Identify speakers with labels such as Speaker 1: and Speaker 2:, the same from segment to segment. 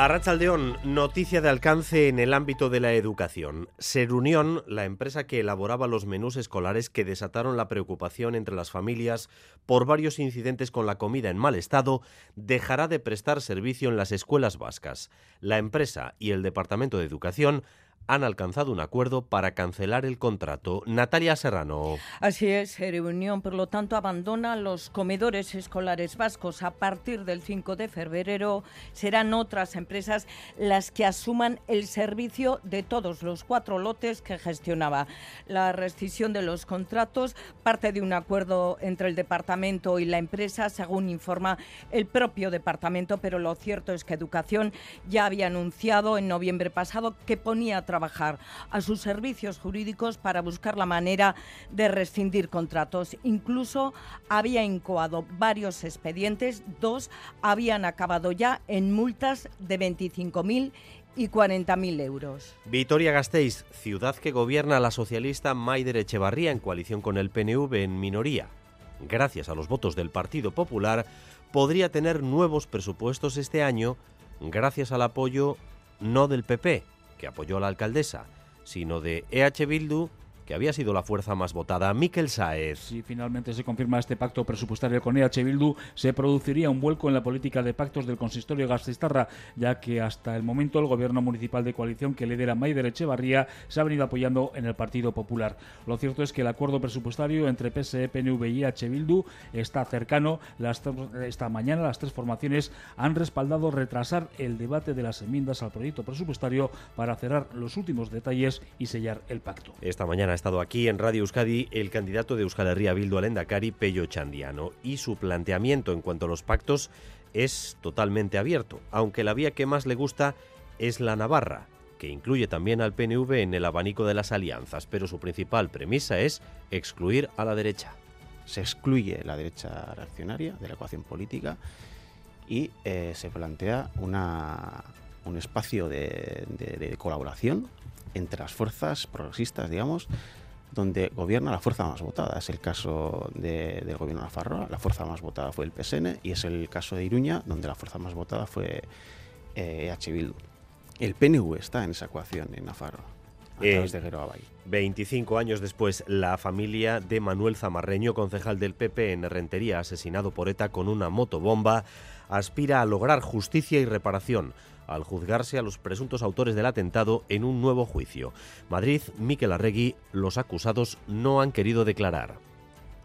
Speaker 1: Arrachaldeón, noticia de alcance en el ámbito de la educación. Serunión, la empresa que elaboraba los menús escolares que desataron la preocupación entre las familias por varios incidentes con la comida en mal estado, dejará de prestar servicio en las escuelas vascas. La empresa y el Departamento de Educación han alcanzado un acuerdo para cancelar el contrato. Natalia Serrano.
Speaker 2: Así es, Reunión, por lo tanto, abandona los comedores escolares vascos. A partir del 5 de febrero serán otras empresas las que asuman el servicio de todos los cuatro lotes que gestionaba. La rescisión de los contratos parte de un acuerdo entre el departamento y la empresa, según informa el propio departamento, pero lo cierto es que Educación ya había anunciado en noviembre pasado que ponía trabajar a sus servicios jurídicos para buscar la manera de rescindir contratos. Incluso había incoado varios expedientes, dos habían acabado ya en multas de 25.000 y 40.000 euros.
Speaker 1: Vitoria Gasteiz, ciudad que gobierna la socialista Maider Echevarría en coalición con el PNV en minoría. Gracias a los votos del Partido Popular, podría tener nuevos presupuestos este año gracias al apoyo no del PP, que apoyó a la alcaldesa, sino de EH Bildu, que había sido la fuerza más votada. Miquel Saez.
Speaker 3: Si finalmente se confirma este pacto presupuestario con EH Bildu, se produciría un vuelco en la política de pactos del consistorio Gasteiztarra, ya que hasta el momento el gobierno municipal de coalición que lidera Maider Echevarría se ha venido apoyando en el Partido Popular. Lo cierto es que el acuerdo presupuestario entre PSE, PNV y EH Bildu está cercano. Las, esta mañana las tres formaciones han respaldado retrasar el debate de las enmiendas al proyecto presupuestario para cerrar los últimos detalles y sellar el pacto.
Speaker 1: Esta mañana estado aquí en Radio Euskadi el candidato de Euskal Herria Bildu Pello Chandiano, y su planteamiento en cuanto a los pactos es totalmente abierto, aunque la vía que más le gusta es la Navarra, que incluye también al PNV en el abanico de las alianzas, pero su principal premisa es excluir a la derecha.
Speaker 4: Se excluye la derecha reaccionaria de la ecuación política y eh, se plantea una, un espacio de colaboración entre las fuerzas progresistas, digamos, donde gobierna la fuerza más votada. Es el caso de, del gobierno de Nafarroa, la fuerza más votada fue el PSN, y es el caso de Iruña, donde la fuerza más votada fue eh, EH Bildu. El PNV está en esa ecuación en Nafarroa. A
Speaker 1: Eh,
Speaker 4: través de Abay.
Speaker 1: 25 años después, la familia de Manuel Zamarreño, concejal del PP en Rentería, asesinado por ETA con una motobomba, aspira a lograr justicia y reparación al juzgarse a los presuntos autores del atentado en un nuevo juicio. Madrid, Miquel Arregui, los acusados no han querido declarar.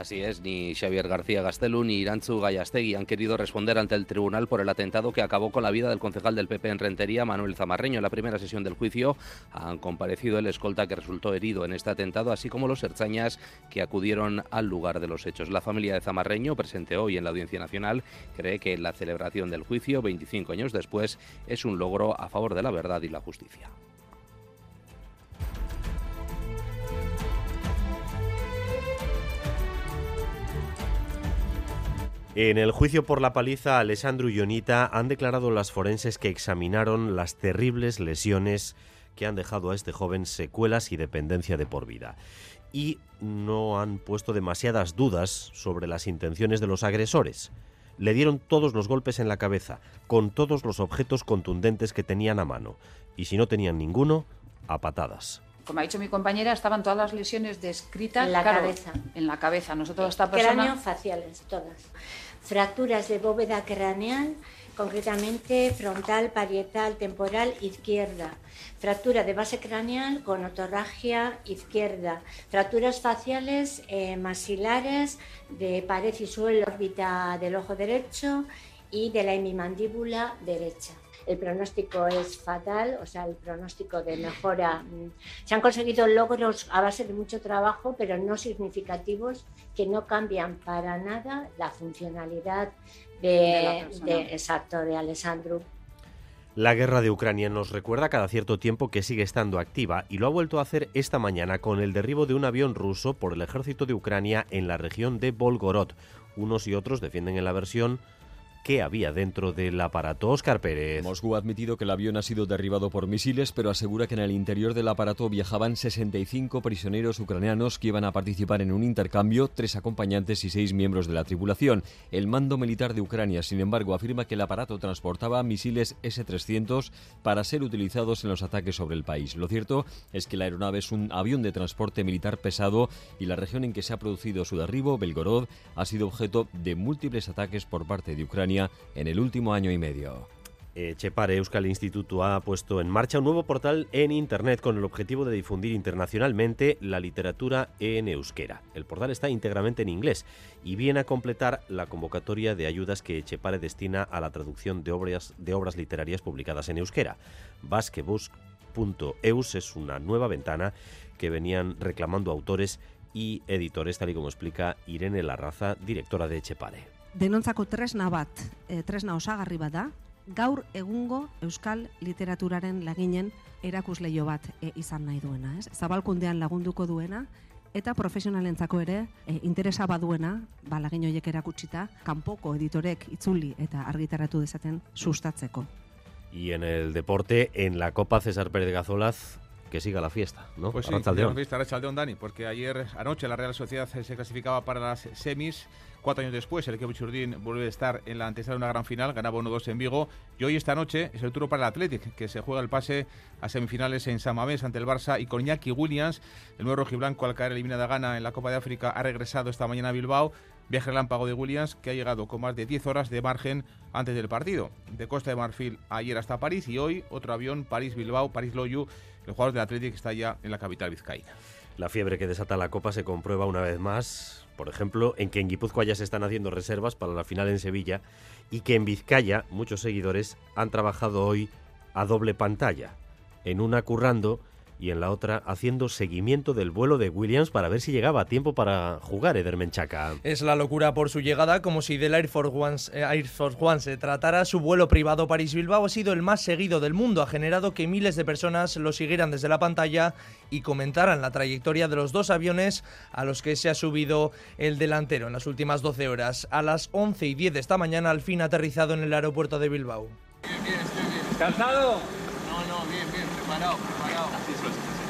Speaker 5: Así es, ni Xavier García Gastelú ni Irantzu Gallastegui han querido responder ante el tribunal por el atentado que acabó con la vida del concejal del PP en Rentería, Manuel Zamarreño. En la primera sesión del juicio han comparecido el escolta que resultó herido en este atentado, así como los herchañas que acudieron al lugar de los hechos. La familia de Zamarreño, presente hoy en la Audiencia Nacional, cree que la celebración del juicio, 25 años después, es un logro a favor de la verdad y la justicia.
Speaker 1: En el juicio por la paliza, Alessandro y Ionita han declarado las forenses que examinaron las terribles lesiones que han dejado a este joven secuelas y dependencia de por vida. Y no han puesto demasiadas dudas sobre las intenciones de los agresores. Le dieron todos los golpes en la cabeza, con todos los objetos contundentes que tenían a mano. Y si no tenían ninguno, a patadas.
Speaker 6: Como ha dicho mi compañera, estaban todas las lesiones descritas
Speaker 7: En la
Speaker 6: claro,
Speaker 7: cabeza.
Speaker 6: En la cabeza. Nosotros esta persona
Speaker 7: Cráneo faciales, todas. Fracturas de bóveda craneal, concretamente frontal, parietal, temporal, izquierda. Fractura de base craneal con otorragia izquierda. Fracturas faciales eh, maxilares de pared y suelo, órbita del ojo derecho y de la hemimandíbula derecha. El pronóstico es fatal, o sea, el pronóstico de mejora. mm, Se han conseguido logros a base de mucho trabajo, pero no significativos, que no cambian para nada la funcionalidad de,
Speaker 6: De
Speaker 7: de- exacto, de Alessandro.
Speaker 1: La guerra de Ucrania nos recuerda cada cierto tiempo que sigue estando activa y lo ha vuelto a hacer esta mañana con el derribo de un avión ruso por el ejército de Ucrania en la región de Volgorod. Unos y otros defienden en la versión qué había dentro del aparato. Oscar Pérez.
Speaker 8: Moscú ha admitido que el avión ha sido derribado por misiles, pero asegura que en el interior del aparato viajaban 65 prisioneros ucranianos que iban a participar en un intercambio, tres acompañantes y seis miembros de la tripulación. El mando militar de Ucrania, sin embargo, afirma que el aparato transportaba misiles S-300 para ser utilizados en los ataques sobre el país. Lo cierto es que la aeronave es un avión de transporte militar pesado y la región en que se ha producido su derribo, Belgorod, ha sido objeto de múltiples ataques por parte de Ucrania en el último año y medio.
Speaker 1: Eh, Chepare Euskal Instituto ha puesto en marcha un nuevo portal en Internet con el objetivo de difundir internacionalmente la literatura en euskera. El portal está íntegramente en inglés y viene a completar la convocatoria de ayudas que Chepare destina a la traducción de obras, de obras literarias publicadas en euskera. Basquebus.eus es una nueva ventana que venían reclamando autores y editores, tal y como explica Irene Larraza, directora de Chepare.
Speaker 9: Denontzako tresna bat, e, tresna osagarri bat da, gaur egungo euskal literaturaren laginen erakusleio bat e, izan nahi duena, ez? Zabalkundean lagunduko duena eta profesionalentzako ere e, interesa baduena, ba lagin horiek erakutsita, kanpoko editorek itzuli eta argitaratu dezaten sustatzeko.
Speaker 1: Y en el deporte, en la Copa César Pérez de Gazolaz, que siga la fiesta, ¿no?
Speaker 10: Pues sí,
Speaker 1: Arrachaldeón.
Speaker 10: la fiesta Arrachaldeón, Dani, porque ayer anoche la Real Sociedad se clasificaba para las semis. Cuatro años después, el equipo Churdín vuelve a estar en la antesala de una gran final, ganaba 1-2 en Vigo. Y hoy, esta noche, es el turno para el Athletic, que se juega el pase a semifinales en San Mamés ante el Barça. Y con Iñaki Williams, el nuevo rojiblanco, al caer eliminada gana en la Copa de África, ha regresado esta mañana a Bilbao. Viaje relámpago de Williams, que ha llegado con más de 10 horas de margen antes del partido. De Costa de Marfil ayer hasta París y hoy otro avión París-Bilbao, París-Loyu. El jugador del Athletic está ya en la capital vizcaína.
Speaker 1: La fiebre que desata la Copa se comprueba una vez más, por ejemplo, en que en Guipúzcoa ya se están haciendo reservas para la final en Sevilla y que en Vizcaya muchos seguidores han trabajado hoy a doble pantalla, en una currando y en la otra haciendo seguimiento del vuelo de Williams para ver si llegaba a tiempo para jugar Eder Menchaca.
Speaker 11: Es la locura por su llegada, como si del Air Force, One, eh, Air Force One se tratara. Su vuelo privado París-Bilbao ha sido el más seguido del mundo. Ha generado que miles de personas lo siguieran desde la pantalla y comentaran la trayectoria de los dos aviones a los que se ha subido el delantero en las últimas 12 horas. A las 11 y 10 de esta mañana, al fin ha aterrizado en el aeropuerto de Bilbao.
Speaker 12: Bien, bien, estoy bien. ¿Cansado? No, no, bien, bien, preparado, preparado.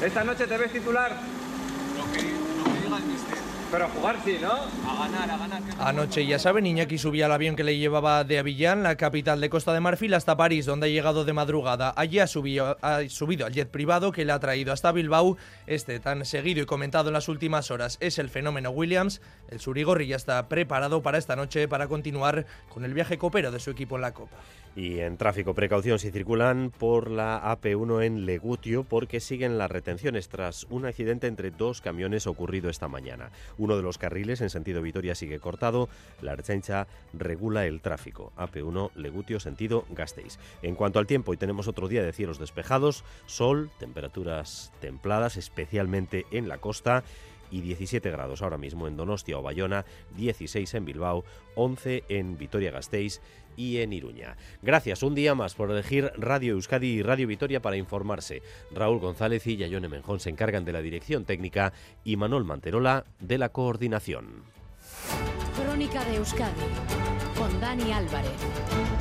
Speaker 13: ¿Esta noche te ves titular?
Speaker 12: Lo que, lo que diga el mister.
Speaker 13: Pero a jugar sí, ¿no?
Speaker 12: A ganar, a ganar. que-
Speaker 11: Anoche, ya saben, Iñaki subía al avión que le llevaba de Avillán, la capital de Costa de Marfil, hasta París, donde ha llegado de madrugada. Allí ha subido, ha subido al jet privado que le ha traído hasta Bilbao. Este, tan seguido y comentado en las últimas horas, es el fenómeno Williams. El Surigorri ya está preparado para esta noche para continuar con el viaje copero de su equipo en la Copa.
Speaker 1: Y en tráfico, precaución si circulan por la AP1 en Legutio porque siguen las retenciones tras un accidente entre dos camiones ocurrido esta mañana. Uno de los carriles en sentido Vitoria sigue cortado, la Ertzaintza regula el tráfico. AP1 Legutio sentido Gasteiz. En cuanto al tiempo, hoy tenemos otro día de cielos despejados, sol, temperaturas templadas, especialmente en la costa y 17 grados ahora mismo en Donostia o Bayona, 16 en Bilbao, 11 en Vitoria-Gasteiz y en Iruña. Gracias un día más por elegir Radio Euskadi y Radio Vitoria para informarse. Raúl González y Yayone Menjón se encargan de la dirección técnica y Manuel Manterola de la coordinación.
Speaker 14: Crónica de Euskadi con Dani Álvarez.